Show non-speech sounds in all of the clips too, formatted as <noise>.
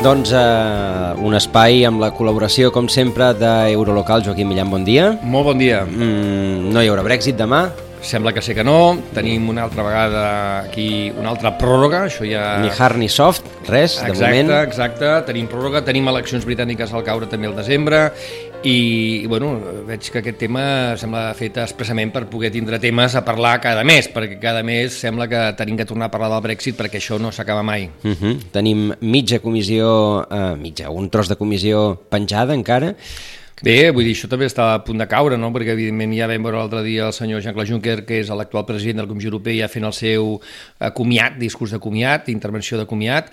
Doncs eh, un espai amb la col·laboració, com sempre, d'Eurolocal. Joaquim Millán, bon dia. Molt bon dia. Mm, no hi haurà Brexit demà? Sembla que sé que no. Tenim una altra vegada aquí una altra pròrroga. Això ja... Ni hard ni soft, res, de exacte, moment. Exacte, tenim pròrroga. Tenim eleccions britàniques al caure també al desembre i, bueno, veig que aquest tema sembla fet expressament per poder tindre temes a parlar cada mes, perquè cada mes sembla que tenim que tornar a parlar del Brexit perquè això no s'acaba mai. Uh -huh. Tenim mitja comissió, eh, mitja, un tros de comissió penjada encara, Bé, vull dir, això també està a punt de caure, no? perquè evidentment ja vam veure l'altre dia el senyor Jean-Claude Juncker, que és l'actual president de la Comissió Europea, ja fent el seu eh, comiat, discurs de comiat, intervenció de comiat,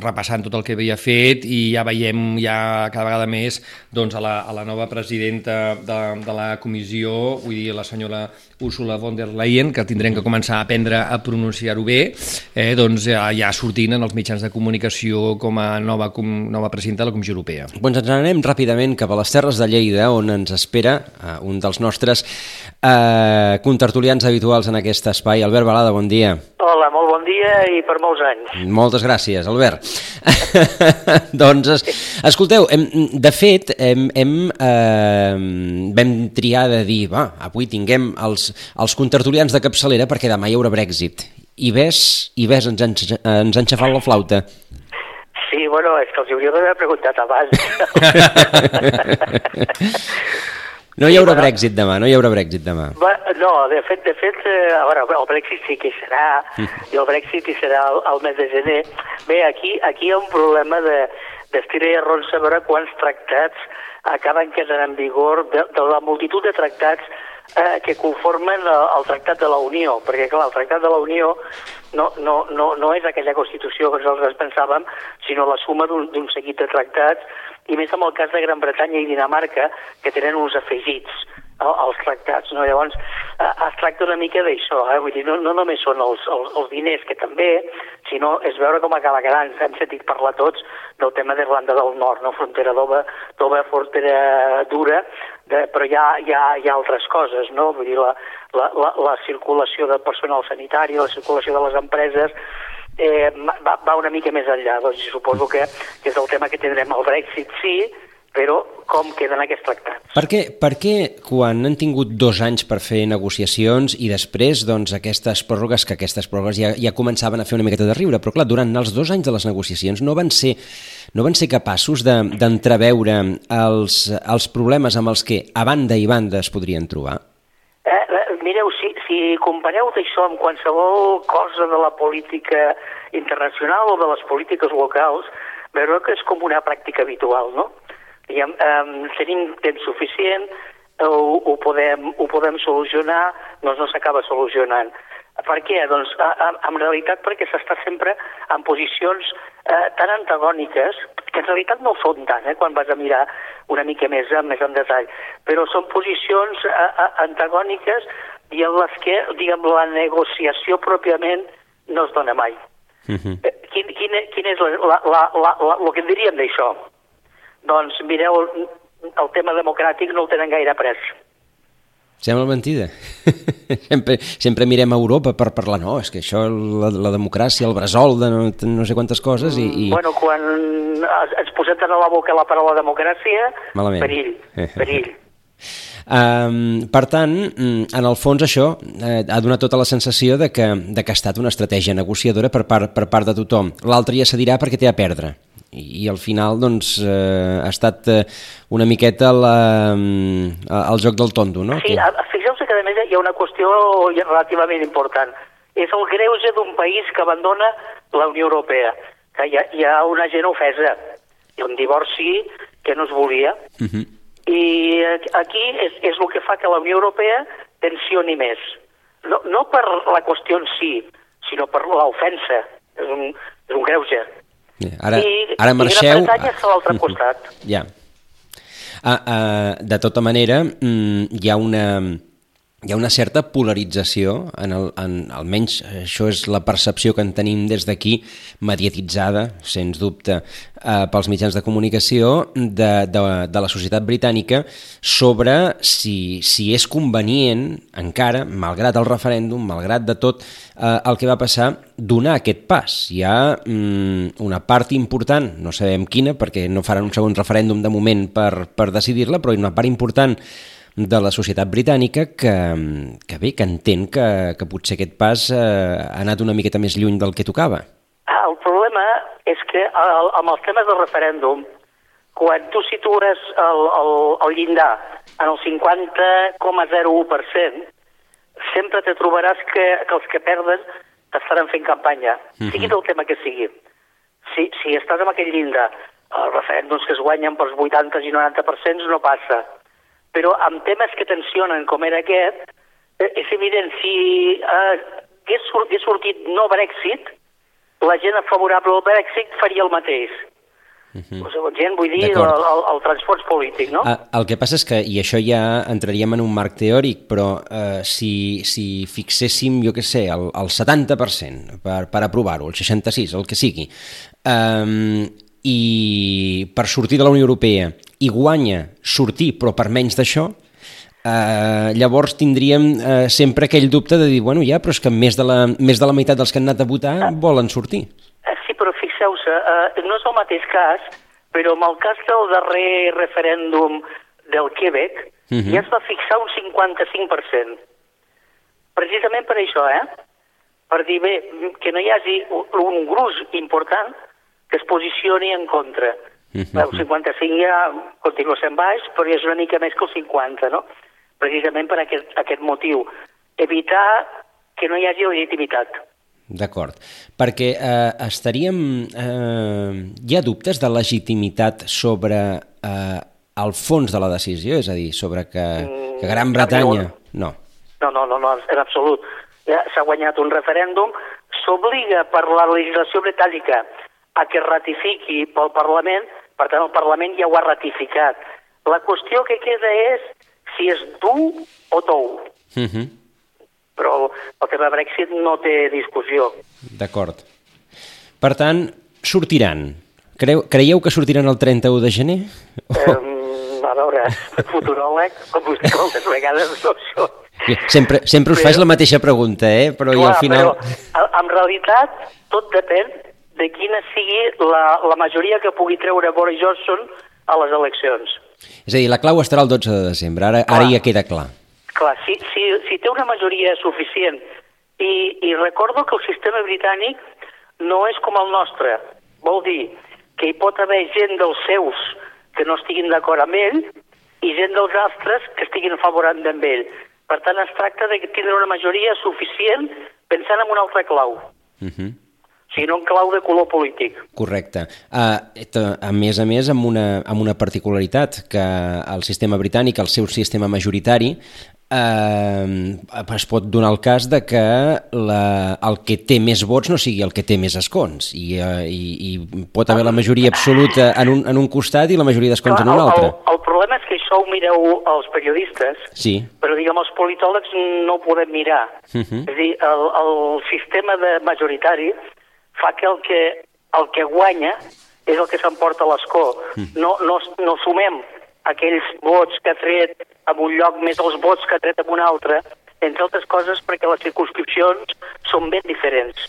repassant tot el que havia fet i ja veiem ja cada vegada més doncs, a, la, a la nova presidenta de, de la comissió, vull dir, la senyora Ursula von der Leyen, que tindrem que començar a aprendre a pronunciar-ho bé, eh, doncs ja, ja sortint en els mitjans de comunicació com a nova, com, nova presidenta de la Comissió Europea. Doncs ens anem ràpidament cap a les Terres de Lleida, on ens espera uh, un dels nostres uh, contertulians habituals en aquest espai. Albert Balada, bon dia. Hola, molt bon dia i per molts anys. Moltes gràcies, Albert. <laughs> doncs, es, escolteu, hem, de fet, hem, hem, eh, vam triar de dir, va, avui tinguem els, els contertulians de capçalera perquè demà hi haurà Brexit. I ves, i ves ens, ens, ens ha enxafat la flauta. Sí, bueno, és que els hauria d'haver preguntat abans. <laughs> No hi haurà Brexit demà, no hi haurà Brexit demà. Va, no, de fet, de fet, a veure, el Brexit sí que hi serà, <laughs> i el Brexit hi serà al, al mes de gener. Bé, aquí, aquí hi ha un problema de d'estira i arronsa a veure quants tractats acaben quedant en vigor de, de la multitud de tractats eh, que conformen el, el Tractat de la Unió, perquè clar, el Tractat de la Unió no, no, no, no és aquella Constitució que nosaltres pensàvem, sinó la suma d'un seguit de tractats, i més en el cas de Gran Bretanya i Dinamarca, que tenen uns afegits als tractats. No? Llavors, eh, es tracta una mica d'això, eh? vull dir, no, no només són els, els, els diners, que també, sinó és veure com acaba quedant. Hem sentit parlar tots del tema d'Irlanda del Nord, no? frontera d'ova, d'ova frontera dura, de, però hi ha, hi, ha, hi ha altres coses, no? Vull dir, la, la, la, la circulació de personal sanitari, la circulació de les empreses, eh, va, va una mica més enllà. Doncs suposo que, que és el tema que tindrem el Brexit, sí, però com queden aquests tractats. Per què, per què quan han tingut dos anys per fer negociacions i després doncs, aquestes pròrrogues, que aquestes pròrrogues ja, ja començaven a fer una miqueta de riure, però clar, durant els dos anys de les negociacions no van ser, no van ser capaços d'entreveure de, els, els problemes amb els que a banda i banda es podrien trobar? Eh, mireu, si, si compareu això amb qualsevol cosa de la política internacional o de les polítiques locals, veureu que és com una pràctica habitual, no? Diguem, um, tenim temps suficient, ho, ho, podem, ho podem solucionar, doncs no s'acaba solucionant. Per què? Doncs a, a, en realitat perquè s'està sempre en posicions eh, tan antagòniques que en realitat no són tant, eh, quan vas a mirar una mica més, més en detall, però són posicions eh, antagòniques i en les que, diguem, la negociació pròpiament no es dona mai. Uh -huh. quin, quin, quin és la, la, la, la, la, el que en diríem d'això? Doncs mireu, el, el tema democràtic no el tenen gaire pres. Sembla mentida. <laughs> sempre, sempre mirem a Europa per parlar, no, és que això, la, la democràcia, el bressol de no, no sé quantes coses i... i... Bueno, quan ens posem a la boca la paraula democràcia, Malament. perill, <laughs> perill. Um, per tant, en el fons això eh, ha donat tota la sensació de que, de que ha estat una estratègia negociadora per part, per part de tothom. L'altre ja se dirà perquè té a perdre. I, i al final doncs, eh, ha estat eh, una miqueta la, el joc del tondo, no? Sí, fixeu-se que a més hi ha una qüestió relativament important. És el greuge d'un país que abandona la Unió Europea, que hi ha, hi ha una gent ofesa, i un divorci que no es volia. Uh -huh i aquí és, és el que fa que la Unió Europea tensioni més. No, no per la qüestió en si, sinó per l'ofensa. És un, és un greuge. Ara, I, ara i marxeu... Gran Bretanya està a l'altre costat. Ja. Ah, ah, de tota manera, mm, hi ha una hi ha una certa polarització, en el, en, almenys això és la percepció que en tenim des d'aquí, mediatitzada, sens dubte, eh, pels mitjans de comunicació de, de, de la societat britànica sobre si, si és convenient encara, malgrat el referèndum, malgrat de tot eh, el que va passar, donar aquest pas. Hi ha mm, una part important, no sabem quina, perquè no faran un segon referèndum de moment per, per decidir-la, però una part important de la societat britànica que, que bé, que entén que, que potser aquest pas eh, ha anat una miqueta més lluny del que tocava. El problema és que el, amb els temes del referèndum, quan tu situes el, el, el llindar en el 50,01%, sempre te trobaràs que, que els que perden estaran fent campanya, mm -hmm. sigui del tema que sigui. Si, si estàs amb aquell llindar, els referèndums que es guanyen pels 80 i 90% no passa però amb temes que tensionen com era aquest, eh, és evident, si eh, hagués, hagués sortit no Brexit, la gent favorable al Brexit faria el mateix. Uh -huh. o sigui, gent, vull dir, el, el, el transport polític, no? Ah, el que passa és que, i això ja entraríem en un marc teòric, però eh, si, si fixéssim, jo què sé, el, el 70% per, per aprovar-ho, el 66, el que sigui, eh, i per sortir de la Unió Europea i guanya sortir però per menys d'això, eh, llavors tindríem eh, sempre aquell dubte de dir, bueno, ja, però és que més de, la, més de la meitat dels que han anat a votar ah. volen sortir. Eh, sí, però fixeu-se, eh, no és el mateix cas, però en el cas del darrer referèndum del Quebec uh mhm. -huh. ja es va fixar un 55%. Precisament per això, eh? Per dir, bé, que no hi hagi un gruix important que es posicioni en contra. El 55 ja continua sent baix, però ja és una mica més que el 50, no? Precisament per aquest, aquest motiu. Evitar que no hi hagi legitimitat. D'acord, perquè eh, estaríem... Eh, hi ha dubtes de legitimitat sobre eh, el fons de la decisió? És a dir, sobre que, mm, que Gran Bretanya... No. No, no, no, no en absolut. Ja S'ha guanyat un referèndum, s'obliga per la legislació britànica a que ratifiqui pel Parlament, per tant el Parlament ja ho ha ratificat. La qüestió que queda és si és dur o tou. Uh mhm. -huh. Però el tema Brexit no té discussió. D'acord. Per tant, sortiran. Creu, creieu que sortiran el 31 de gener? Um, a veure, futuròleg, com vostè moltes vegades no això. Sempre, sempre us però, faig la mateixa pregunta, eh? però clar, i al final... Però, en realitat, tot depèn de quina sigui la, la majoria que pugui treure Boris Johnson a les eleccions. És a dir, la clau estarà el 12 de desembre, ara, clar, ara ja queda clar. Clar, si, si, si té una majoria suficient i, i recordo que el sistema britànic no és com el nostre, vol dir que hi pot haver gent dels seus que no estiguin d'acord amb ell i gent dels altres que estiguin favorant amb ell. Per tant, es tracta de tindre una majoria suficient pensant en un altre clau. Uh -huh sinó en clau de color polític. Correcte. Uh, a més a més, amb una, amb una particularitat, que el sistema britànic, el seu sistema majoritari, eh, es pot donar el cas de que la, el que té més vots no sigui el que té més escons i, uh, i, i pot haver la majoria absoluta en un, en un costat i la majoria d'escons en un altre. El, el problema és que això ho mireu els periodistes, sí. però diguem els politòlegs no ho podem mirar. Uh -huh. És a dir, el, el sistema de majoritari fa que el que, el que guanya és el que s'emporta l'escó. Mm. No, no, no sumem aquells vots que ha tret en un lloc més els vots que ha tret en un altre, entre altres coses perquè les circunscripcions són ben diferents.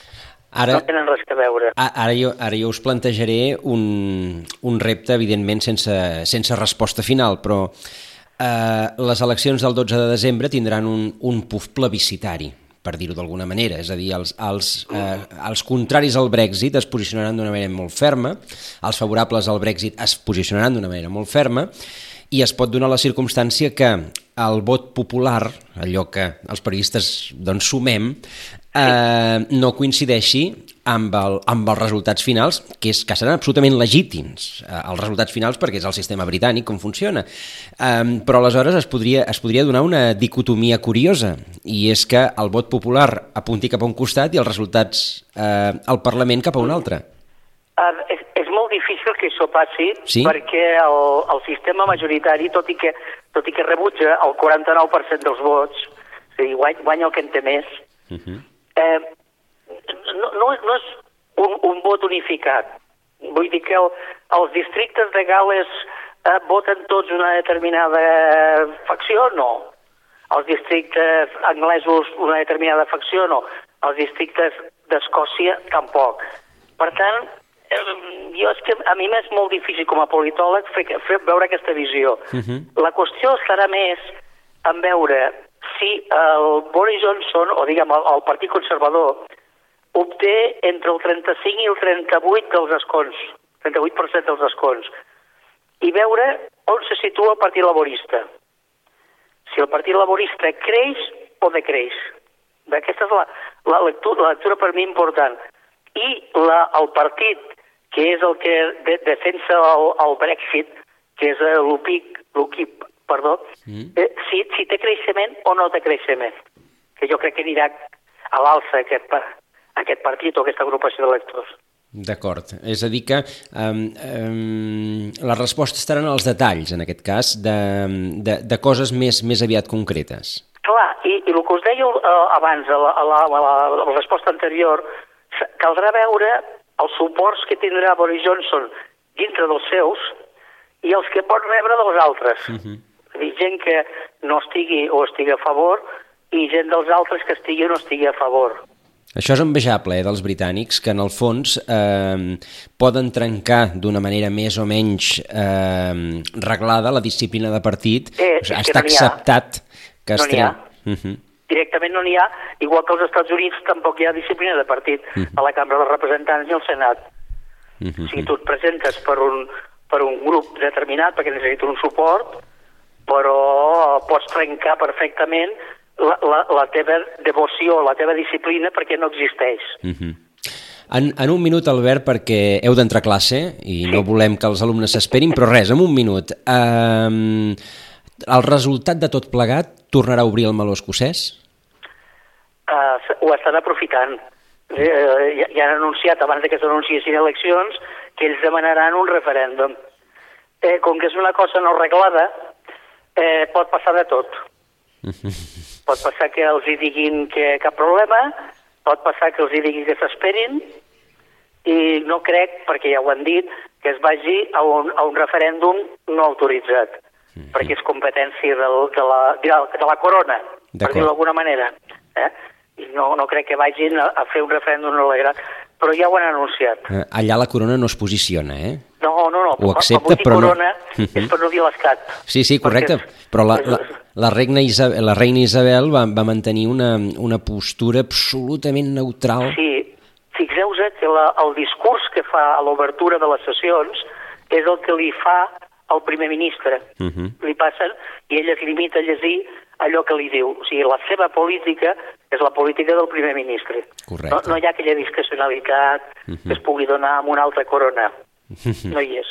Ara, no tenen res a veure. Ara jo, ara jo us plantejaré un, un repte, evidentment, sense, sense resposta final, però eh, les eleccions del 12 de desembre tindran un, un puf plebiscitari per dir-ho d'alguna manera. És a dir, els, els, eh, els contraris al Brexit es posicionaran d'una manera molt ferma, els favorables al Brexit es posicionaran d'una manera molt ferma, i es pot donar la circumstància que el vot popular, allò que els periodistes doncs, sumem, eh, no coincideixi amb, el, amb els resultats finals, que, és, que seran absolutament legítims, eh, els resultats finals, perquè és el sistema britànic com funciona. Eh, però aleshores es podria, es podria donar una dicotomia curiosa, i és que el vot popular apunti cap a un costat i els resultats eh, al Parlament cap a un altre. Uh, és, és molt difícil que això passi Sí? perquè el, el sistema majoritari, tot i que, tot i que rebutja el 49% dels vots, és a dir, guanya, guanya el que en té més, Uh -huh. eh, no, no, és- no és un, un vot unificat. Vull dir que el, els districtes de Gales eh, voten tots una determinada facció? No. Els districtes anglesos una determinada facció? No. Els districtes d'Escòcia tampoc. Per tant, eh, jo és que a mi m'és molt difícil com a politòleg fer, fer veure aquesta visió. Uh -huh. La qüestió estarà més en veure si el Boris Johnson, o diguem el, el Partit Conservador, obté entre el 35 i el 38 dels escons, 38% dels escons, i veure on se situa el Partit Laborista. Si el Partit Laborista creix o decreix. Aquesta és la, la, lectura, la lectura per mi important. I la, el partit que és el que de, defensa el, el Brexit, que és l'UPIC, l'UKIP, perdó, Mm. eh, si, si té creixement o no té creixement. Que jo crec que anirà a l'alça aquest, aquest partit o aquesta agrupació d'electors. D'acord. És a dir que um, um, la resposta estarà en els detalls, en aquest cas, de, de, de coses més, més aviat concretes. Clar, i, i el que us deia uh, abans, a la, a, la, a, la, a la resposta anterior, caldrà veure els suports que tindrà Boris Johnson dintre dels seus i els que pot rebre dels altres. Uh -huh. És a dir, gent que no estigui o estigui a favor i gent dels altres que estigui o no estigui a favor. Això és envejable, eh, dels britànics, que en el fons eh, poden trencar d'una manera més o menys eh, reglada la disciplina de partit. Eh, O sigui, està no acceptat que es No ha. tre- Uh -huh. Directament no n'hi ha, igual que als Estats Units tampoc hi ha disciplina de partit a la Cambra dels Representants i al Senat. Uh -huh. Si tu et presentes per un, per un grup determinat perquè necessites un suport, però pots trencar perfectament la, la, la teva devoció, la teva disciplina perquè no existeix. Uh -huh. En, en un minut, Albert, perquè heu d'entrar a classe i no volem que els alumnes s'esperin, però res, en un minut. Eh, el resultat de tot plegat tornarà a obrir el meló escocès? Uh, ho estan aprofitant. Eh, ja, ja han anunciat, abans que s'anunciessin eleccions, que ells demanaran un referèndum. Eh, com que és una cosa no reglada, eh, pot passar de tot. <laughs> Pot passar que els hi diguin que cap problema, pot passar que els hi diguin que s'esperin, i no crec, perquè ja ho han dit, que es vagi a un, a un referèndum no autoritzat, perquè és competència del, de, la, de, la, de la corona, per dir-ho d'alguna manera. Eh? I no, no crec que vagin a, a fer un referèndum no legrat, però ja ho han anunciat. Eh, allà la corona no es posiciona, eh? No, no, no, Ho accepta, però no. corona <laughs> és per no dir l'escat. Sí, sí, correcte, Perquè- però la, la, la, regna Isabel, la reina Isabel va, va mantenir una, una postura absolutament neutral. Sí, fixeu-vos que la, el discurs que fa a l'obertura de les sessions és el que li fa al primer ministre. Uh -huh. Li passen i ell es limita a llegir allò que li diu. O sigui, la seva política és la política del primer ministre. Correcte. No, no hi ha aquella discrecionalitat que es pugui donar amb una altra corona. <laughs> No hi és.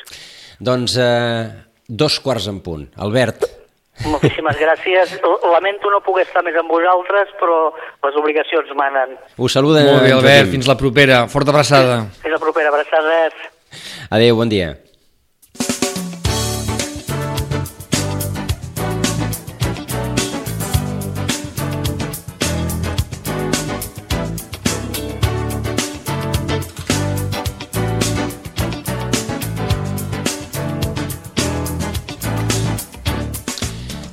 Doncs eh, dos quarts en punt. Albert, Moltíssimes gràcies. L- Lamento no poder estar més amb vosaltres, però les obligacions manen. us saluda Molt bé, Albert, fins la propera. Forta abraçada. Fins la propera. Abraçades. Adéu, bon dia.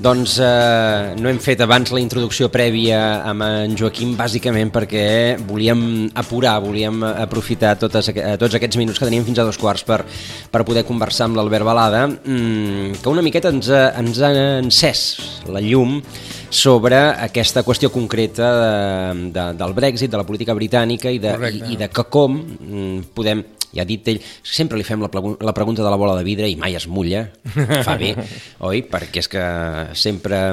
Doncs eh, no hem fet abans la introducció prèvia amb en Joaquim bàsicament perquè volíem apurar, volíem aprofitar totes, eh, tots aquests minuts que teníem fins a dos quarts per, per poder conversar amb l'Albert Balada, mmm, que una miqueta ens ens ha encès la llum sobre aquesta qüestió concreta de, de, del Brexit, de la política britànica i de, Correcte. i, i de que com mm, podem ja ha dit ell, sempre li fem la, la pregunta de la bola de vidre i mai es mulla, fa bé, <laughs> oi? Perquè és que sempre,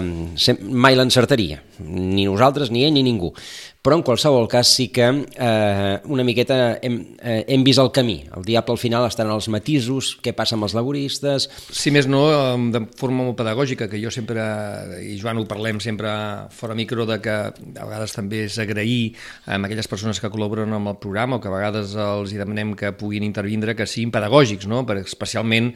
sem mai l'encertaria, ni nosaltres, ni ell, ni ningú. Però en qualsevol cas sí que eh, una miqueta hem, eh, hem vist el camí. El diable al final està en els matisos, què passa amb els laboristes... Si més no, de forma molt pedagògica, que jo sempre, i Joan ho parlem sempre fora micro, de que a vegades també és agrair a aquelles persones que col·laboren amb el programa o que a vegades els hi demanem que puguin intervindre que siguin pedagògics, no? per, especialment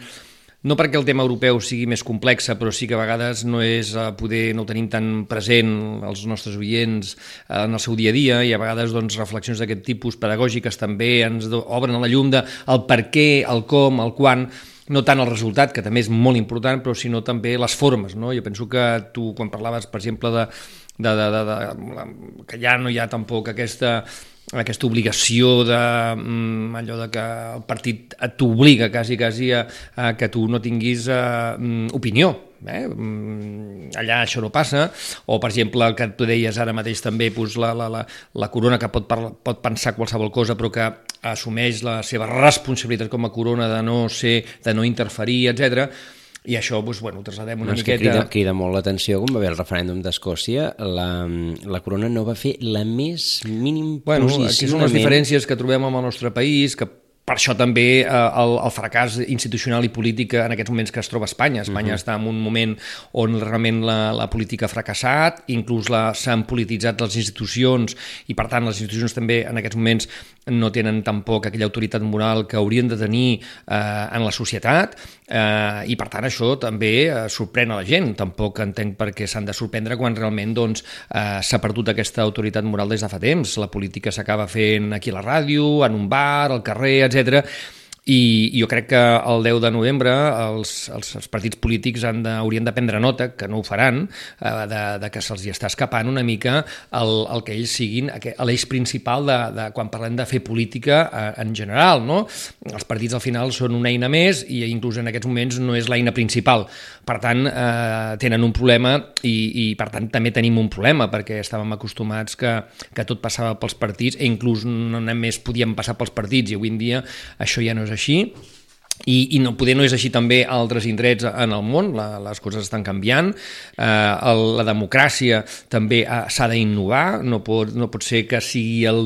no perquè el tema europeu sigui més complex, però sí que a vegades no és eh, poder, no ho tenim tan present els nostres oients eh, en el seu dia a dia i a vegades doncs, reflexions d'aquest tipus pedagògiques també ens obren a la llum de el per què, el com, el quan, no tant el resultat, que també és molt important, però sinó també les formes. No? Jo penso que tu, quan parlaves, per exemple, de, de, de, de, de, que ja no hi ha tampoc aquesta aquesta obligació de mm, allò de que el partit t'obliga quasi, quasi a, a que tu no tinguis uh, opinió. Eh? Mm, allà això no passa, o per exemple el que tu deies ara mateix també doncs, la, la, la, la corona que pot, parla, pot pensar qualsevol cosa però que assumeix la seva responsabilitat com a corona de no ser, de no interferir, etc i això, doncs, bueno, ho trasladem una no, miqueta... Crida, crida molt l'atenció, com va haver el referèndum d'Escòcia, la, la corona no va fer la més mínim bueno, posicionament... Aquí són les diferències que trobem amb el nostre país, que per això també eh, el, el fracàs institucional i polític en aquests moments que es troba a Espanya. Espanya uh -huh. està en un moment on realment la, la política ha fracassat, inclús s'han polititzat les institucions i per tant les institucions també en aquests moments no tenen tampoc aquella autoritat moral que haurien de tenir eh, en la societat eh, i per tant això també eh, sorprèn a la gent. Tampoc entenc per què s'han de sorprendre quan realment doncs, eh, s'ha perdut aquesta autoritat moral des de fa temps. La política s'acaba fent aquí a la ràdio, en un bar, al carrer, etc. I jo crec que el 10 de novembre els, els, els partits polítics han de, haurien de prendre nota, que no ho faran, eh, de, de que se'ls està escapant una mica el, el que ells siguin l'eix principal de, de quan parlem de fer política eh, en general. No? Els partits al final són una eina més i inclús en aquests moments no és l'eina principal. Per tant, eh, tenen un problema i, i per tant també tenim un problema perquè estàvem acostumats que, que tot passava pels partits i inclús no només podíem passar pels partits i avui en dia això ja no és així. I, i no, poder no és així també a altres indrets en el món, la, les coses estan canviant, eh, el, la democràcia també eh, s'ha d'innovar, no, pot, no pot ser que sigui el,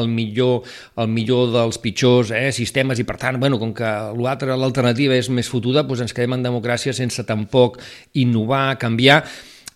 el, millor, el millor dels pitjors eh, sistemes i per tant, bueno, com que l'alternativa és més fotuda, doncs ens quedem en democràcia sense tampoc innovar, canviar,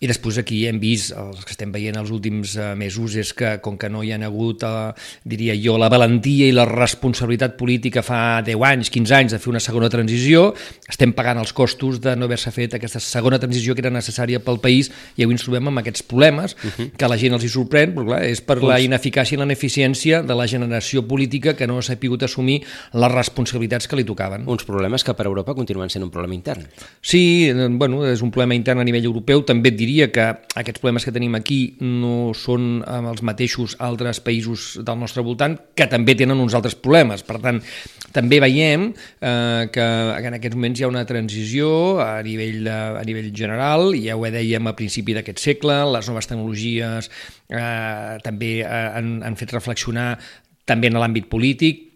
i després aquí hem vist, els que estem veient els últims eh, mesos, és que com que no hi ha hagut, eh, diria jo, la valentia i la responsabilitat política fa 10 anys, 15 anys de fer una segona transició, estem pagant els costos de no haver-se fet aquesta segona transició que era necessària pel país i avui ens trobem amb aquests problemes uh -huh. que a la gent els hi sorprèn, però clar, és per pues... la ineficàcia i la ineficiència de la generació política que no s'ha pogut assumir les responsabilitats que li tocaven. Uns problemes que per Europa continuen sent un problema intern. Sí, eh, bueno, és un problema intern a nivell europeu, també et diria diria que aquests problemes que tenim aquí no són els mateixos altres països del nostre voltant, que també tenen uns altres problemes. Per tant, també veiem eh, que en aquests moments hi ha una transició a nivell, de, a nivell general, ja ho dèiem a principi d'aquest segle, les noves tecnologies eh, també eh, han, han fet reflexionar també en l'àmbit polític,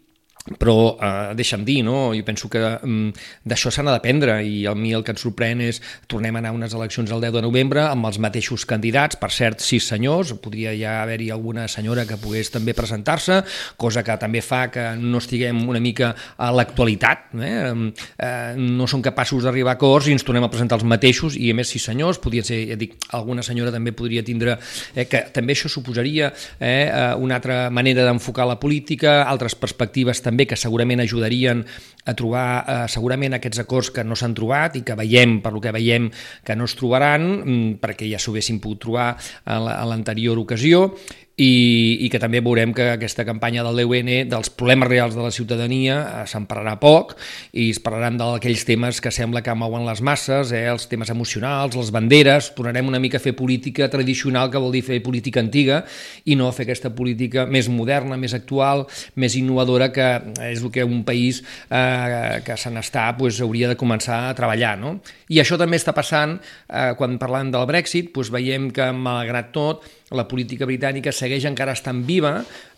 però eh, deixa'm dir, no? jo penso que mm, d'això s'ha d'aprendre i a mi el que ens sorprèn és tornem a anar a unes eleccions el 10 de novembre amb els mateixos candidats, per cert, sis senyors, podria ja haver-hi alguna senyora que pogués també presentar-se, cosa que també fa que no estiguem una mica a l'actualitat, eh? eh, no són capaços d'arribar a acords i ens tornem a presentar els mateixos i a més sis senyors, podria ser, ja dic, alguna senyora també podria tindre, eh, que també això suposaria eh, una altra manera d'enfocar la política, altres perspectives també també que segurament ajudarien a trobar eh, segurament aquests acords que no s'han trobat i que veiem, per lo que veiem, que no es trobaran, mm, perquè ja s'ho haguessin pogut trobar a l'anterior ocasió, i, i que també veurem que aquesta campanya del DUN dels problemes reals de la ciutadania eh, se'n parlarà poc i es parlaran d'aquells temes que sembla que mouen les masses, eh, els temes emocionals, les banderes, tornarem una mica a fer política tradicional, que vol dir fer política antiga, i no fer aquesta política més moderna, més actual, més innovadora, que és el que un país eh, que se n'està pues, hauria de començar a treballar. No? I això també està passant eh, quan parlant del Brexit, pues, veiem que malgrat tot la política britànica segueix encara estant viva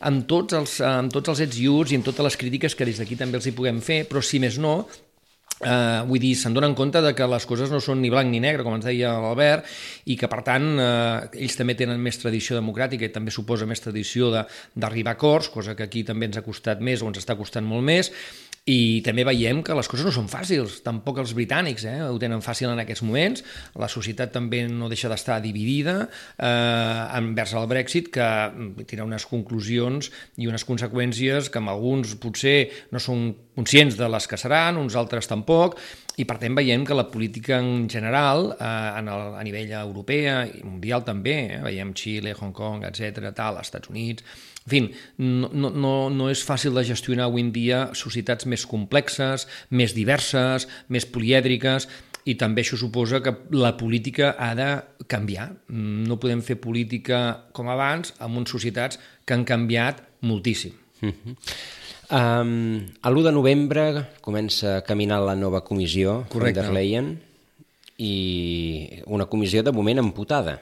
amb tots els, amb tots els ets i uts i amb totes les crítiques que des d'aquí també els hi puguem fer, però si més no, Uh, vull dir, se'n donen compte de que les coses no són ni blanc ni negre, com ens deia l'Albert, i que, per tant, uh, ells també tenen més tradició democràtica i també suposa més tradició d'arribar a acords, cosa que aquí també ens ha costat més o ens està costant molt més, I també veiem que les coses no són fàcils, tampoc els britànics eh, ho tenen fàcil en aquests moments, la societat també no deixa d'estar dividida eh, envers el Brexit, que tindrà unes conclusions i unes conseqüències que amb alguns potser no són conscients de les que seran, uns altres tampoc, i per tant veiem que la política en general, eh, en el, a nivell europea i mundial també, eh, veiem Xile, Hong Kong, etc, tal, Estats Units, en fi, no, no, no és fàcil de gestionar avui en dia societats més complexes, més diverses, més polièdriques, i també això suposa que la política ha de canviar. No podem fer política com abans amb unes societats que han canviat moltíssim. Uh -huh. um, a l'1 de novembre comença a caminar la nova comissió, Correcte. von der Leyen, i una comissió de moment amputada.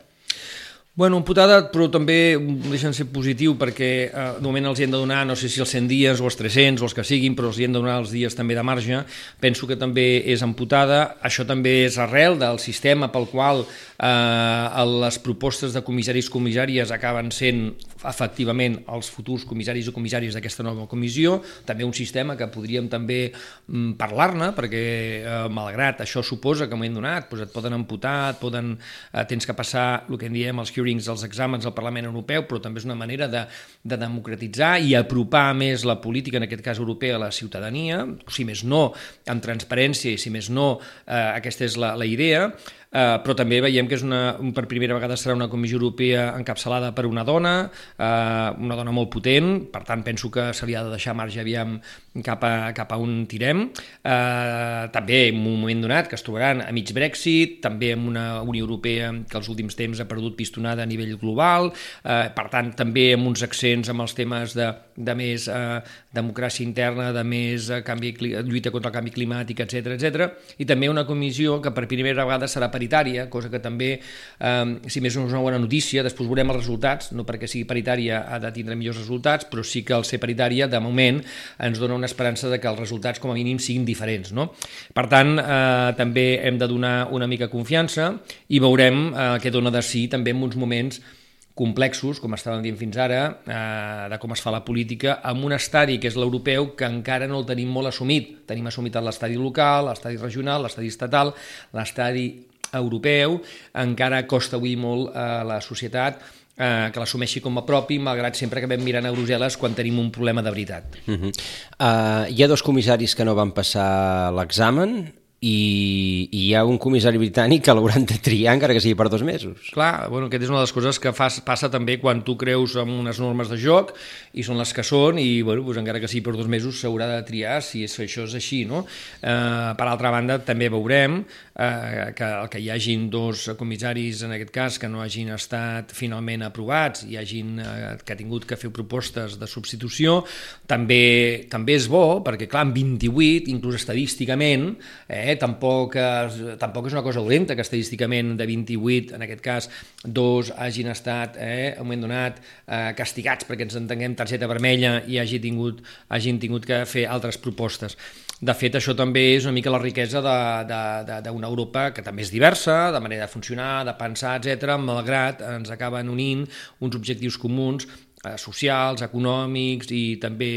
Bueno, amputada, però també deixen ser positiu perquè eh, de moment els hi hem de donar, no sé si els 100 dies o els 300 o els que siguin, però els hi hem de donar els dies també de marge. Penso que també és amputada. Això també és arrel del sistema pel qual eh, les propostes de comissaris comissàries acaben sent efectivament els futurs comissaris o comissàries d'aquesta nova comissió. També un sistema que podríem també mm, parlar-ne, perquè eh, malgrat això suposa que m'ho hem donat, doncs et poden amputar, et poden, eh, tens que passar el que en diem els hearings, els exàmens al Parlament Europeu, però també és una manera de, de democratitzar i apropar més la política, en aquest cas europea, a la ciutadania, si més no, amb transparència i si més no, eh, aquesta és la, la idea, Uh, però també veiem que és una, per primera vegada serà una comissió europea encapçalada per una dona, uh, una dona molt potent, per tant penso que se li ha de deixar marge aviam cap a, cap a on tirem. Uh, també en un moment donat que es trobaran a mig Brexit, també amb una Unió Europea que els últims temps ha perdut pistonada a nivell global, uh, per tant també amb uns accents amb els temes de, de més uh, democràcia interna, de més uh, canvi, lluita contra el canvi climàtic, etc etc. i també una comissió que per primera vegada serà per paritària, cosa que també, eh, si més no és una bona notícia, després veurem els resultats, no perquè sigui paritària ha de tindre millors resultats, però sí que el ser paritària, de moment, ens dona una esperança de que els resultats, com a mínim, siguin diferents. No? Per tant, eh, també hem de donar una mica confiança i veurem eh, què dona de si també en uns moments complexos, com estàvem dient fins ara, eh, de com es fa la política, amb un estadi que és l'europeu que encara no el tenim molt assumit. Tenim assumit l'estadi local, l'estadi regional, l'estadi estatal, l'estadi europeu, encara costa avui molt a la societat eh, que l'assumeixi com a propi, malgrat sempre que vam mirant a Brussel·les quan tenim un problema de veritat. Uh -huh. uh, hi ha dos comissaris que no van passar l'examen, i, i hi ha un comissari britànic que l'hauran de triar encara que sigui per dos mesos. Clar, bueno, aquesta és una de les coses que fas, passa també quan tu creus en unes normes de joc i són les que són i bueno, doncs encara que sigui per dos mesos s'haurà de triar si és, això és així. No? Eh, per altra banda, també veurem eh, que el que hi hagin dos comissaris, en aquest cas, que no hagin estat finalment aprovats i hagin eh, que ha tingut que fer propostes de substitució, també, també és bo, perquè clar, en 28, inclús estadísticament, eh, tampoc, és, tampoc és una cosa dolenta que estadísticament de 28, en aquest cas, dos hagin estat, eh, un moment donat, eh, castigats perquè ens entenguem targeta vermella i hagi tingut, hagin tingut que fer altres propostes. De fet, això també és una mica la riquesa d'una Europa que també és diversa, de manera de funcionar, de pensar, etc, malgrat ens acaben unint uns objectius comuns socials, econòmics i també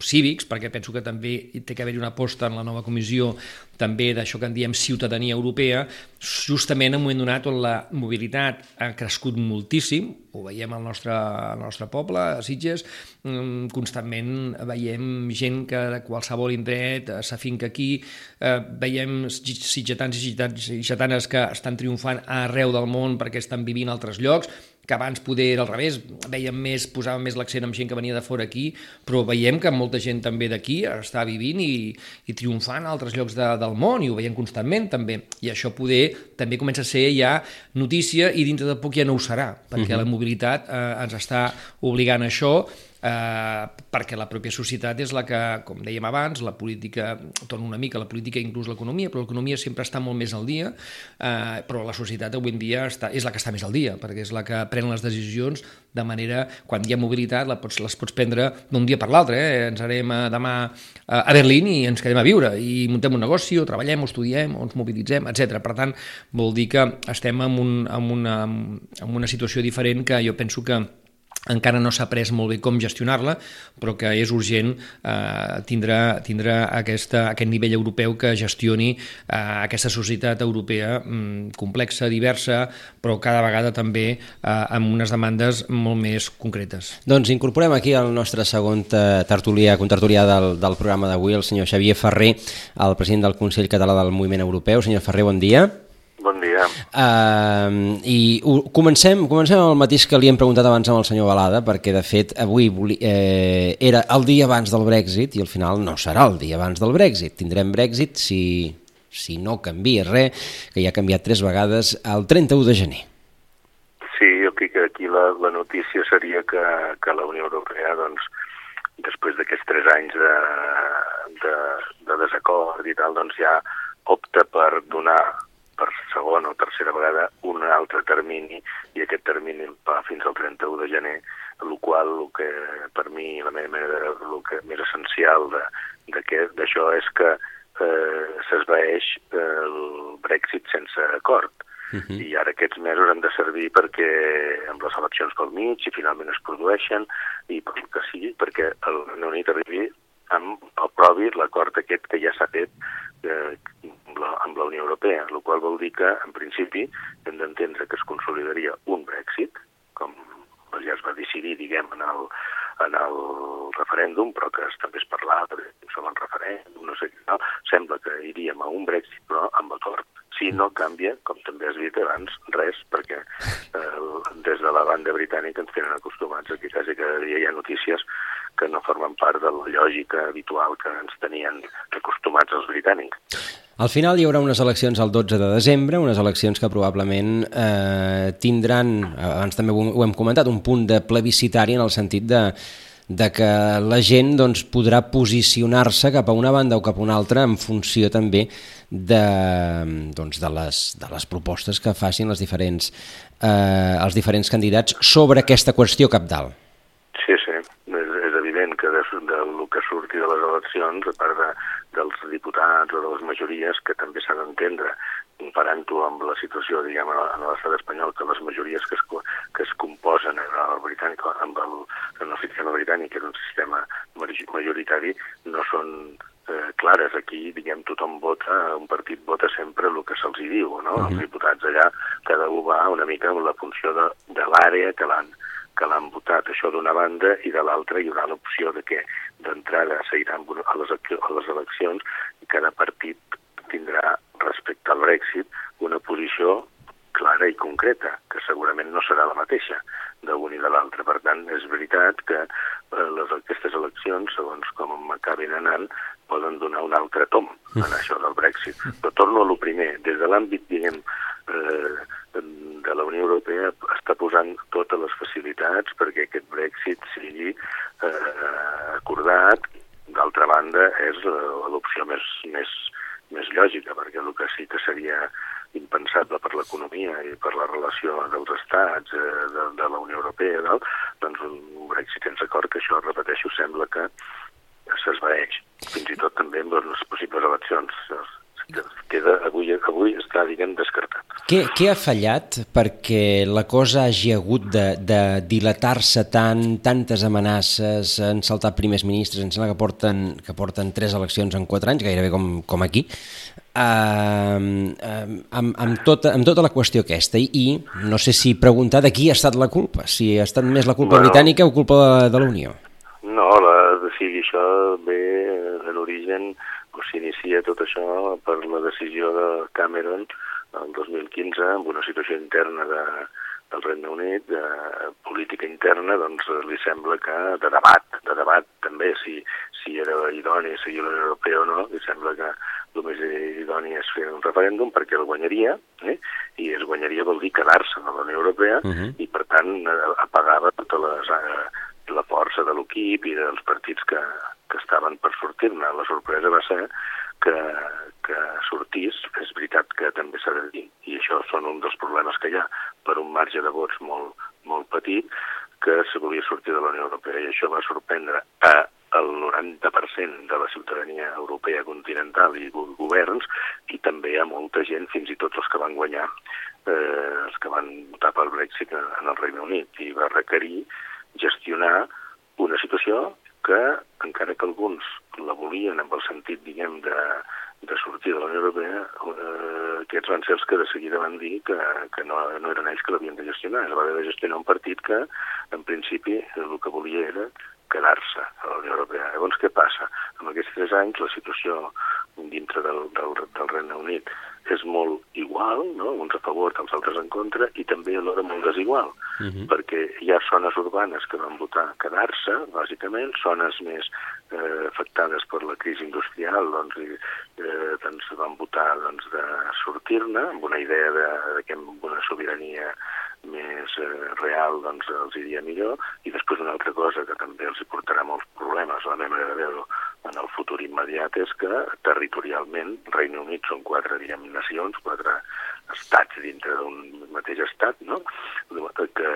cívics, perquè penso que també té que haver-hi una aposta en la nova comissió també d'això que en diem ciutadania europea, justament en un moment donat on la mobilitat ha crescut moltíssim, ho veiem al nostre, al nostre poble, a Sitges, mm, constantment veiem gent que de qualsevol indret eh, s'afinca aquí, eh, veiem sitgetans i sitgetanes que estan triomfant arreu del món perquè estan vivint a altres llocs, que abans poder era al revés, veiem més, posàvem més l'accent amb gent que venia de fora aquí, però veiem que molta gent també d'aquí està vivint i, i triomfant a altres llocs de, del món i ho veiem constantment també, i això poder també comença a ser ja notícia i dintre de poc ja no ho serà, perquè uh -huh. la mobilitat eh, ens està obligant a això eh, perquè la pròpia societat és la que, com dèiem abans, la política, torna una mica la política inclús l'economia, però l'economia sempre està molt més al dia, eh, però la societat avui en dia està, és la que està més al dia, perquè és la que pren les decisions de manera, quan hi ha mobilitat, la pots, les pots prendre d'un dia per l'altre, eh? ens anem a, demà a Berlín i ens quedem a viure, i muntem un negoci, o treballem, o estudiem, o ens mobilitzem, etc. Per tant, vol dir que estem en, un, en, una, en una situació diferent que jo penso que encara no s'ha pres molt bé com gestionar-la, però que és urgent eh, tindre, tindre aquesta, aquest nivell europeu que gestioni eh, aquesta societat europea mm, complexa, diversa, però cada vegada també eh, amb unes demandes molt més concretes. Doncs incorporem aquí el nostre segon tertulià, contertulià del, del programa d'avui, el senyor Xavier Ferrer, el president del Consell Català del Moviment Europeu. Senyor Ferrer, bon dia. Bon dia. Uh, I comencem, comencem amb el mateix que li hem preguntat abans amb el senyor Balada, perquè de fet avui voli, eh, era el dia abans del Brexit i al final no serà el dia abans del Brexit. Tindrem Brexit si, si no canvia res, que ja ha canviat tres vegades, el 31 de gener. Sí, jo crec que aquí la, la notícia seria que, que la Unió Europea, doncs, després d'aquests tres anys de, de, de desacord i tal, doncs ja opta per donar per segona o tercera vegada un altre termini i aquest termini va fins al 31 de gener, el qual el que per mi la meva manera el que més essencial d'això és que eh, s'esvaeix el Brexit sense acord. Uh -huh. I ara aquests mesos han de servir perquè amb les eleccions pel mig, i finalment es produeixen, i per que sigui, perquè el Regne Unit arribi amb, aprovi l'acord aquest que ja s'ha fet eh, amb, la, Unió Europea, el qual vol dir que, en principi, hem d'entendre que es consolidaria un Brexit, com ja es va decidir, diguem, en el, en el referèndum, però que també es parlava sobre el referèndum, no sé què tal, sembla que iríem a un Brexit, però amb acord. Si no canvia, com també has dit abans, res, perquè eh, des de la banda britànica ens tenen acostumats a que quasi cada dia hi ha notícies que no formen part de la lògica habitual que ens tenien acostumats els britànics. Al final hi haurà unes eleccions el 12 de desembre, unes eleccions que probablement eh, tindran, abans també ho, hem comentat, un punt de plebiscitari en el sentit de, de que la gent doncs, podrà posicionar-se cap a una banda o cap a una altra en funció també de, doncs, de, les, de les propostes que facin les diferents, eh, els diferents candidats sobre aquesta qüestió capdalt. Sí, sí, és, és evident que de, de, del que surti de les eleccions, a part de, dels diputats o de les majories, que també s'ha d'entendre, comparant-ho amb la situació, diguem, en l'estat espanyol, que les majories que es, que es composen en el britànic, amb el, en el sistema britànic, que és un sistema majoritari, no són eh, clares. Aquí, diguem, tothom vota, un partit vota sempre el que se'ls diu, no? Uh -huh. Els diputats allà, cada un va una mica amb la funció de, de l'àrea que l'han que l'han votat això d'una banda i de l'altra hi haurà l'opció de que d'entrada seguiran a les, a les eleccions i cada partit tindrà respecte al Brexit una posició clara i concreta, que segurament no serà la mateixa d'un i de l'altre. Per tant, és veritat que eh, les, aquestes eleccions, segons com acabin anant, poden donar un altre tom en això del Brexit. Però torno a lo primer, des de l'àmbit, diguem, eh, de la Unió Europea està posant totes les facilitats perquè aquest Brexit sigui eh, acordat. D'altra banda, és l'opció més, més, més lògica, perquè el que sí que seria impensable per l'economia i per la relació dels estats eh, de, de la Unió Europea, no? doncs un Brexit sense acord, que això, repeteixo, sembla que s'esvaeix, fins i tot també amb les possibles eleccions queda, avui, avui està, diguem, descartat. Què, què ha fallat perquè la cosa hagi hagut de, de dilatar-se tant, tantes amenaces, han saltat primers ministres, em sembla que porten, que porten tres eleccions en quatre anys, gairebé com, com aquí, amb, amb, tota, amb tota la qüestió aquesta, i, i no sé si preguntar de qui ha estat la culpa, si ha estat més la culpa bueno, britànica o culpa de, de la Unió. No, la, o sigui, això ve en origen o s'inicia tot això per la decisió de Cameron el 2015 amb una situació interna de, del Regne Unit, de política interna, doncs li sembla que de debat, de debat també, si, si era idoni seguir la Unió Europea o no, li sembla que el més idoni és fer un referèndum perquè el guanyaria, eh? i es guanyaria vol dir quedar-se a la Unió Europea, uh -huh. i per tant apagava tota les, eh, la força de l'equip i dels partits que, que estaven per sortir-ne. La sorpresa va ser que, que sortís, és veritat que també s'ha de dir, i això són un dels problemes que hi ha, per un marge de vots molt, molt petit, que se volia sortir de la Unió Europea, i això va sorprendre a el 90% de la ciutadania europea continental i governs, i també a molta gent, fins i tot els que van guanyar, eh, els que van votar pel Brexit en el Regne Unit, i va requerir gestionar una situació que, encara que alguns la volien amb el sentit, diguem, de, de sortir de la Unió Europea, eh, aquests van ser els que de seguida van dir que, que no, no eren ells que l'havien de gestionar. Es va haver de gestionar un partit que, en principi, el que volia era quedar-se a la Unió Europea. Llavors, què passa? En aquests tres anys, la situació dintre del, del, del Regne Unit és molt igual, no? uns a favor, els altres en contra, i també alhora molt desigual, uh -huh. perquè hi ha zones urbanes que van votar quedar-se, bàsicament, zones més eh, afectades per la crisi industrial, doncs, i, eh, doncs van votar doncs, de sortir-ne, amb una idea de, de que amb una sobirania més eh, real doncs els iria millor i després una altra cosa que també els hi portarà molts problemes a la meva manera de veure en el futur immediat és que territorialment Regne Unit són quatre diguem, nacions, quatre estats dintre d'un mateix estat, no? que,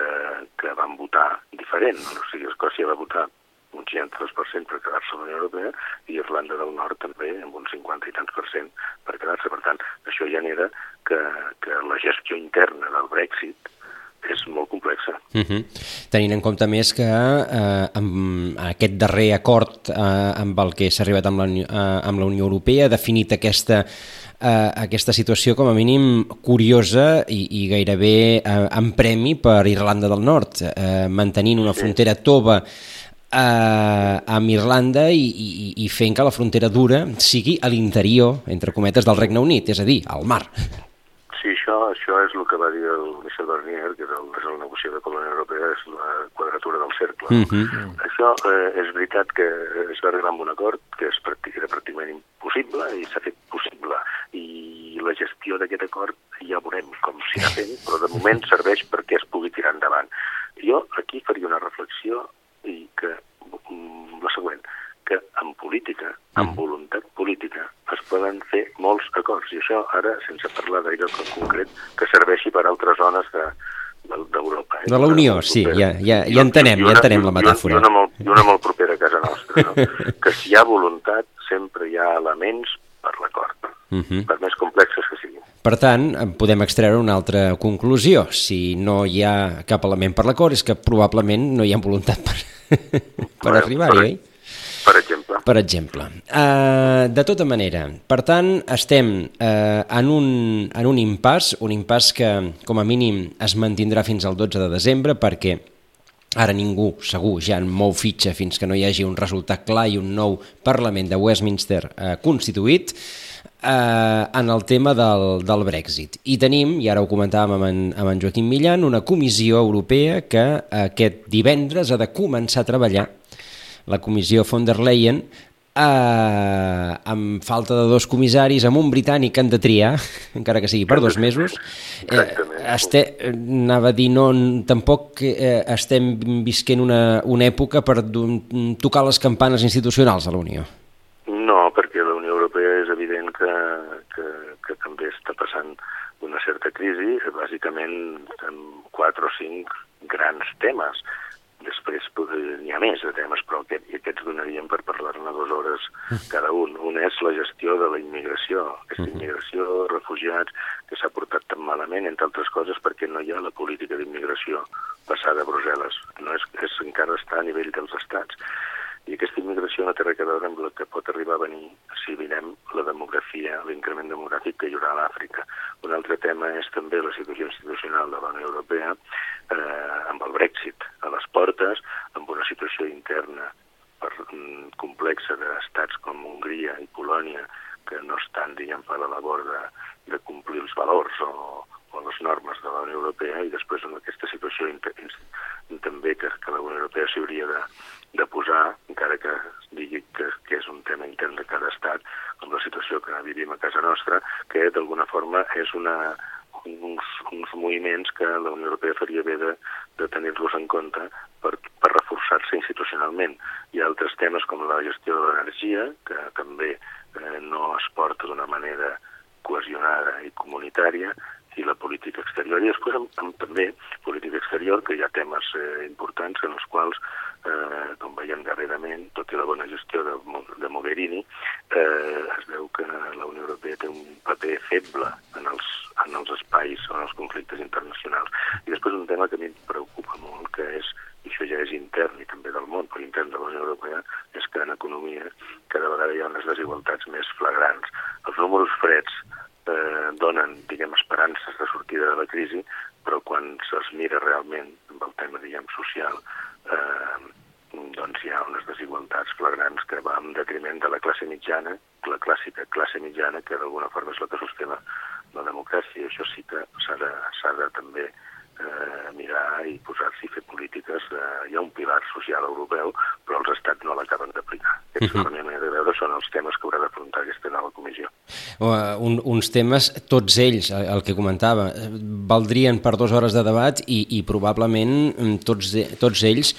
que van votar diferent. O sigui, Escòcia va votar un 63% per quedar-se a la Unió Europea i Irlanda del Nord també amb un 50 i tants per cent per quedar-se. Per tant, això genera que, que la gestió interna del Brexit és molt complexa. Uh -huh. Tenint en compte més que eh, amb aquest darrer acord eh, amb el que s'ha arribat amb la, eh, amb la Unió Europea ha definit aquesta, eh, aquesta situació com a mínim curiosa i, i gairebé eh, en premi per Irlanda del Nord, eh, mantenint una sí. frontera tova eh, amb Irlanda i, i, i fent que la frontera dura sigui a l'interior, entre cometes, del Regne Unit, és a dir, al mar. Això, és el que va dir el Michel Barnier, que és el, és el negociador de la Unió Europea, és la quadratura del cercle. Uh -huh. Això eh, és veritat que es va arribar a un acord que és era pràcticament impossible i s'ha fet possible. I la gestió d'aquest acord ja veurem com s'hi ha fent, però de moment serveix perquè es pugui tirar endavant. Jo aquí faria una reflexió i que mm, la següent, que en política, amb voluntat política, es poden fer molts acords, i això ara, sense parlar d'aire concret, que serveixi per a altres zones de, d'Europa. Eh? De la Unió, sí, ja, ja, ja entenem, ja entenem la metàfora. I una, molt, i una molt propera a casa nostra, no? <laughs> que si hi ha voluntat, sempre hi ha elements per l'acord, uh -huh. per més complexes que siguin. Per tant, podem extreure una altra conclusió. Si no hi ha cap element per l'acord, és que probablement no hi ha voluntat per, <laughs> per bueno, arribar-hi, oi? Per exemple. Per exemple. Uh, de tota manera, per tant, estem uh, en, un, en un impàs, un impàs que com a mínim es mantindrà fins al 12 de desembre perquè Ara ningú, segur, ja en mou fitxa fins que no hi hagi un resultat clar i un nou Parlament de Westminster eh, constituït eh, en el tema del, del Brexit. I tenim, i ara ho comentàvem amb en, amb en Joaquim Millan, una comissió europea que aquest divendres ha de començar a treballar la comissió von der Leyen eh, amb falta de dos comissaris, amb un britànic que han de triar, <laughs> encara que sigui per dos mesos. Eh, este, anava a dir, no, tampoc eh, estem visquent una, una època per tocar les campanes institucionals a la Unió. No, perquè la Unió Europea és evident que, que, que també està passant una certa crisi, bàsicament amb quatre o cinc grans temes Després n'hi ha més de temes, però aquest, aquests donaríem per parlar-ne dues hores cada un. Un és la gestió de la immigració, aquesta immigració, refugiats, que s'ha portat tan malament, entre altres coses, perquè no hi ha la política d'immigració passada a Brussel·les. No és, és encara està a nivell dels estats. I aquesta immigració no té res a veure amb el que pot arribar a venir si mirem la demografia, l'increment demogràfic que hi haurà a l'Àfrica. Un altre tema és també la situació institucional de la Unió Europea eh, amb el Brexit a les portes, amb una situació interna per, mm, complexa d'estats com Hongria i Polònia que no estan, diguem, a la labor de, de complir els valors o, o les normes de la Unió Europea i després en aquesta situació també que, que la Unió Europea s'hauria de, de posar, encara que digui que, que és un tema intern de cada estat, com la situació que vivim a casa nostra, que d'alguna forma és una, uns, uns moviments que la Unió Europea faria bé de, de tenir-los en compte per, per reforçar-se institucionalment. Hi ha altres temes com la gestió de l'energia, que també eh, no es porta d'una manera cohesionada i comunitària, i la política exterior. I després amb, amb també política exterior, que hi ha temes eh, importants en els quals eh, com veiem darrerament, tot i la bona gestió de, de Mogherini, eh, es veu que la Unió Europea té un paper feble en els, en els espais o en els conflictes internacionals. I després un tema que a mi em preocupa molt, que és, i això ja és intern, números freds eh, donen, diguem, esperances de sortida de la crisi, però quan se'ls mira realment amb el tema, diguem, social, eh, doncs hi ha unes desigualtats flagrants que va en detriment de la classe mitjana, la clàssica classe mitjana, que d'alguna forma és la que sosté la, la democràcia. I això sí que s'ha de, de també eh, mirar i posar-s'hi a fer polítiques. Eh, hi ha un pilar social europeu, però els estats no l'acaben d'aplicar. Aquests, uh -huh. la meva de veure, són els temes que haurà d'afrontar aquesta nova comissió. Uh, un, uns temes, tots ells, el que comentava, valdrien per dues hores de debat i, i probablement mm, tots, tots ells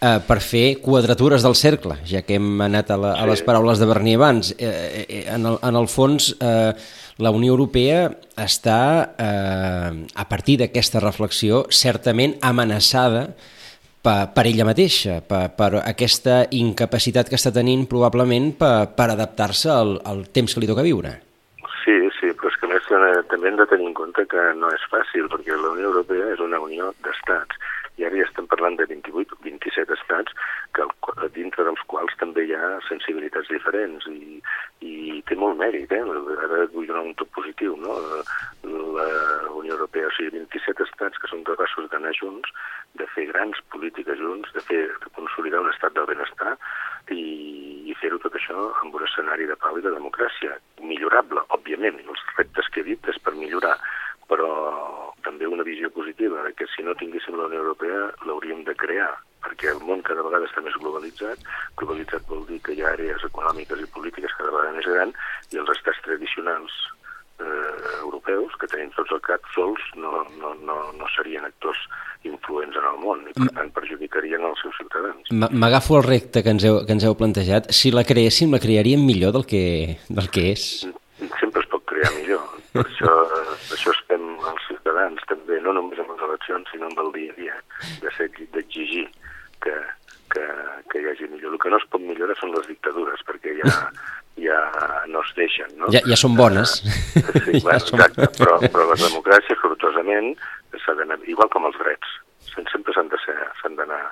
eh, per fer quadratures del cercle, ja que hem anat a, la, a les paraules de Berni abans. Eh, eh, eh, en, el, en el fons, eh, la Unió Europea està, eh, a partir d'aquesta reflexió, certament amenaçada per, per ella mateixa, per, per aquesta incapacitat que està tenint probablement per, per adaptar-se al, al temps que li toca viure. Sí, sí, però és que també hem de tenir en compte que no és fàcil, perquè la Unió Europea és una unió d'estats i ara ja estem parlant de 28 o 27 estats que dintre dels quals també hi ha sensibilitats diferents i, i té molt mèrit, eh? ara vull donar un tot positiu, no? La Unió Europea, o sigui, 27 estats que són capaços d'anar junts, de fer grans polítiques junts, de, fer, de consolidar un estat del benestar i, i fer-ho tot això amb un escenari de pau i de democràcia. Millorable, òbviament, els reptes que he dit és per millorar, però també una visió positiva que si no tinguéssim la Unió Europea l'hauríem de crear, perquè el món cada vegada està més globalitzat. Globalitzat vol dir que hi ha àrees econòmiques i polítiques cada vegada més grans i els estats tradicionals eh, europeus, que tenim tots al cap, sols no, no, no, no serien actors influents en el món i per tant perjudicarien els seus ciutadans. M'agafo el repte que ens, heu, que ens heu plantejat. Si la creéssim, la crearíem millor del que, del que és? Sempre es pot crear millor. Per això, eh, això estem els ciutadans també, no només amb les eleccions, sinó amb el dia a dia, de ser d'exigir que, que, que hi hagi millor. El que no es pot millorar són les dictadures, perquè ja, <laughs> ja no es deixen. No? Ja, ja són bones. Uh, sí, <laughs> ja bueno, són... exacte, però, però les democràcies, sortosament, igual com els drets, sempre s'han d'anar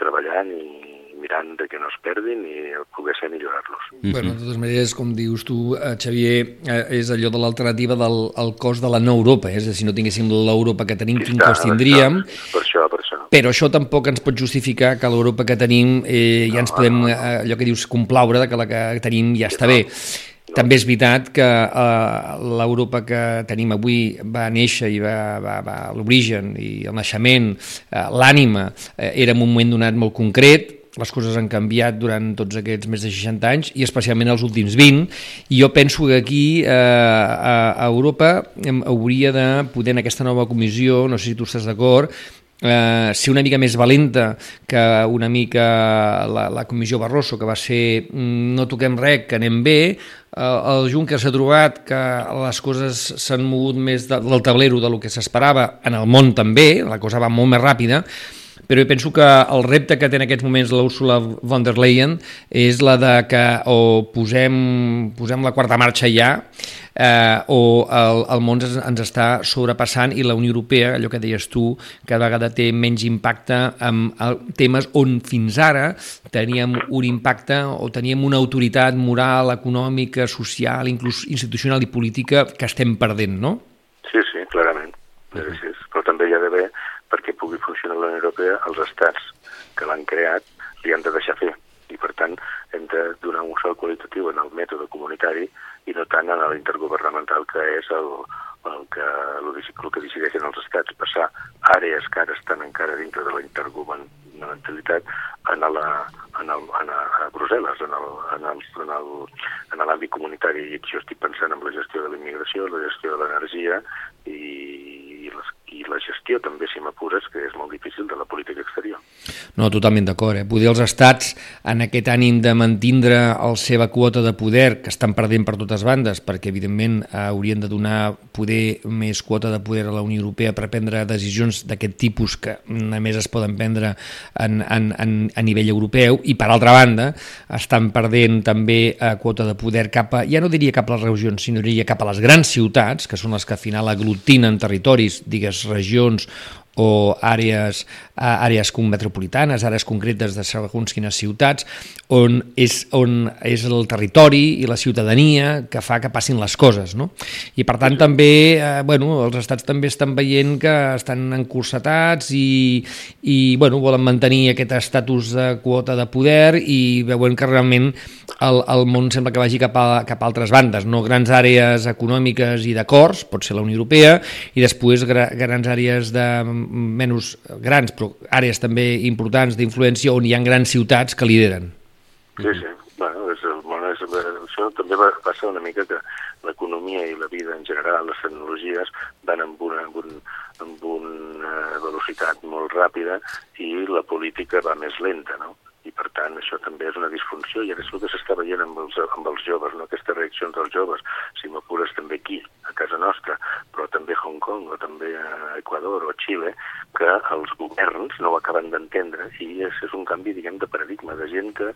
treballant i mirant de que no es perdin i poder ser millorar-los. Mm -hmm. Bueno, de totes maneres, com dius tu, eh, Xavier, eh, és allò de l'alternativa del el cost de la no Europa, eh? és a dir, si no tinguéssim l'Europa que tenim, quin cost tindríem? Per això, per això. Però això tampoc ens pot justificar que l'Europa que tenim eh, ja ens podem. Eh, allò que dius, complaure de que la que tenim ja està bé. També és veritat que eh, l'Europa que tenim avui va néixer i va, va, va l'origen i el naixement, eh, l'ànima, eh, era en un moment donat molt concret, les coses han canviat durant tots aquests més de 60 anys i especialment els últims 20 i jo penso que aquí eh, a Europa hauria de poder en aquesta nova comissió, no sé si tu estàs d'acord, eh, ser una mica més valenta que una mica la, la comissió Barroso, que va ser mm, no toquem res, que anem bé, eh, el Juncker s'ha trobat que les coses s'han mogut més de, del tablero de lo que s'esperava, en el món també, la cosa va molt més ràpida, però jo penso que el repte que té en aquests moments l'Ursula von der Leyen és la de que o posem, posem la quarta marxa ja eh, o el, el món ens, ens està sobrepassant i la Unió Europea, allò que deies tu, cada vegada té menys impacte en temes on fins ara teníem un impacte o teníem una autoritat moral, econòmica, social, inclús institucional i política que estem perdent, no? Sí, sí, clarament. -huh. sí, però també hi ha d'haver perquè pugui funcionar la Unió Europea, els estats que l'han creat li han de deixar fer. I, per tant, hem de donar un salt qualitatiu en el mètode comunitari i no tant en l'intergovernamental, que és el, el, que, el, el que decideixen els estats. Passar àrees que ara estan encara dintre de la intergovernamentalitat en, la, en, el, en a, a Brussel·les, en l'àmbit en el, en el, comunitari. I jo estic pensant en la gestió de la immigració, la gestió de l'energia i, i les i la gestió també, si m'apures, que és molt difícil de la política exterior. No, totalment d'acord. Eh? Poder els estats, en aquest ànim de mantindre la seva quota de poder, que estan perdent per totes bandes, perquè evidentment haurien de donar poder més quota de poder a la Unió Europea per prendre decisions d'aquest tipus que només es poden prendre en, en, en, a nivell europeu, i per altra banda estan perdent també eh, quota de poder cap a, ja no diria cap a les regions, sinó diria cap a les grans ciutats, que són les que al final aglutinen territoris, digues, regions o àrees, àrees metropolitanes, àrees concretes de segons quines ciutats, on és, on és el territori i la ciutadania que fa que passin les coses. No? I per tant també, eh, bueno, els estats també estan veient que estan encursetats i, i bueno, volen mantenir aquest estatus de quota de poder i veuen que realment el, el món sembla que vagi cap a, cap a altres bandes, no grans àrees econòmiques i d'acords, pot ser la Unió Europea, i després gra, grans àrees de menys grans, però àrees també importants d'influència on hi ha grans ciutats que lideren. Sí, sí. Bueno, és, bueno, és, això també va, passa una mica que l'economia i la vida en general, les tecnologies, van amb una, amb un, amb una velocitat molt ràpida i la política va més lenta, no? I per tant això també és una disfunció i ara és el que s'està veient amb els, amb els joves, no? aquestes reaccions dels joves, si m'apures també aquí, a casa nostra, però també a Hong Kong o també a Equador o a Xile, que els governs no ho acaben d'entendre i és, és un canvi, diguem, de paradigma, de gent que,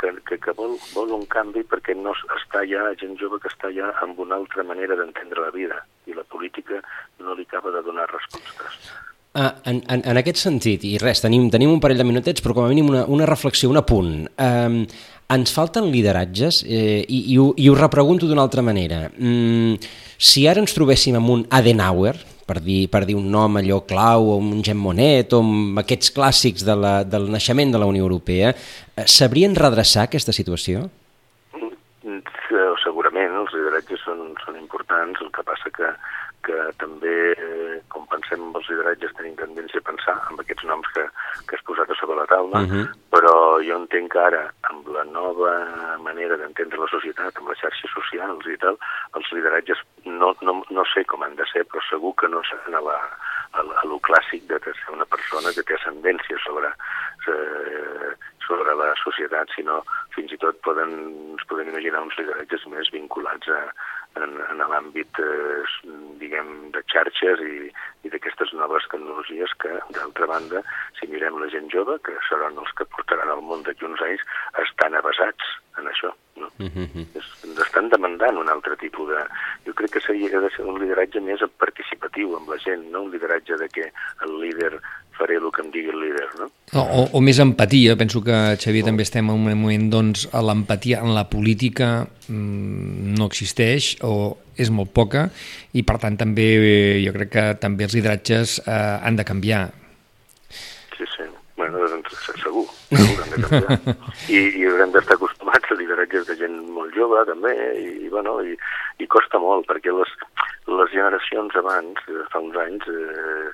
que, que, que vol, vol un canvi perquè no està ja, gent jove que està ja amb una altra manera d'entendre la vida i la política no li acaba de donar respostes. Uh, en, en, en aquest sentit, i res, tenim, tenim un parell de minutets, però com a mínim una, una reflexió, un apunt. Um, ens falten lideratges eh, i, i, ho, i ho repregunto d'una altra manera. Mm, si ara ens trobéssim amb un Adenauer, per dir, per dir un nom allò clau, o un Jean Monnet, o amb aquests clàssics de la, del naixement de la Unió Europea, eh, sabrien redreçar aquesta situació? Mm, segurament, els lideratges són, són importants, el que passa que, que també, com pensem amb els lideratges, tenim tendència a pensar amb aquests noms que, que has posat a sobre la taula, uh -huh. però jo entenc que ara, amb la nova manera d'entendre la societat, amb les xarxes socials i tal, els lideratges no, no, no sé com han de ser, però segur que no seran a, la, a, a lo clàssic de ser una persona que té ascendència sobre, eh, sobre la societat, sinó fins i tot poden, ens podem imaginar uns lideratges més vinculats a, en, en l'àmbit, eh, diguem, de xarxes i, i d'aquestes noves tecnologies que, d'altra banda, si mirem la gent jove, que seran els que portaran al món d'aquí uns anys, estan avasats en això. No? Mhm. -huh. Ens estan demandant un altre tipus de... Jo crec que seria de ser un lideratge més participatiu amb la gent, no un lideratge de que el líder faré el que em digui el líder, no? O, o, o més empatia, penso que, Xavier, també estem en un moment, doncs, l'empatia en la política mmm, no existeix o és molt poca i, per tant, també jo crec que també els lideratges eh, han de canviar. Sí, sí. Bueno, doncs, segur, segur han de canviar. <laughs> I, i haurem d'estar acostumats a lideratges de gent molt jove, també, i, i bueno, i, i costa molt, perquè les, les generacions abans, fa uns anys, eh,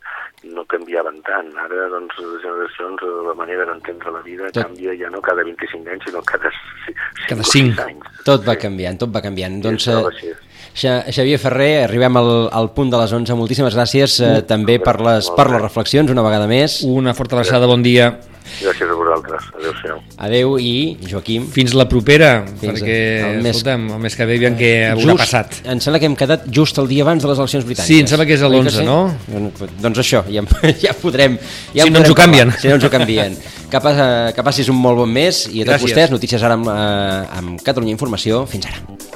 no canviaven tant. Ara, doncs, les generacions, la manera d'entendre la vida tot... canvia ja no cada 25 anys, sinó cada 5, cada 5. anys. Tot va canviant, tot va canviant. Sí, doncs, eh, Xavier Ferrer, arribem al, al punt de les 11. Moltíssimes gràcies uh, també per les, per les reflexions, una vegada més. Una forta abraçada, bon dia. Gràcies a vosaltres. Adéu-siau. Adéu i Joaquim. Fins la propera, Fins perquè el mes... escolta'm, el mes que ve aviam què haurà passat. Em sembla que hem quedat just el dia abans de les eleccions britàniques. Sí, em sembla que és l'11, no? Doncs, doncs això, ja, <laughs> ja podrem... Ja si no ens ho canvien. Si no ens ho canvien. Que, pas, que passis un molt bon mes i a tots Gràcies. vostès, notícies ara amb, eh, amb Catalunya Informació. Fins ara.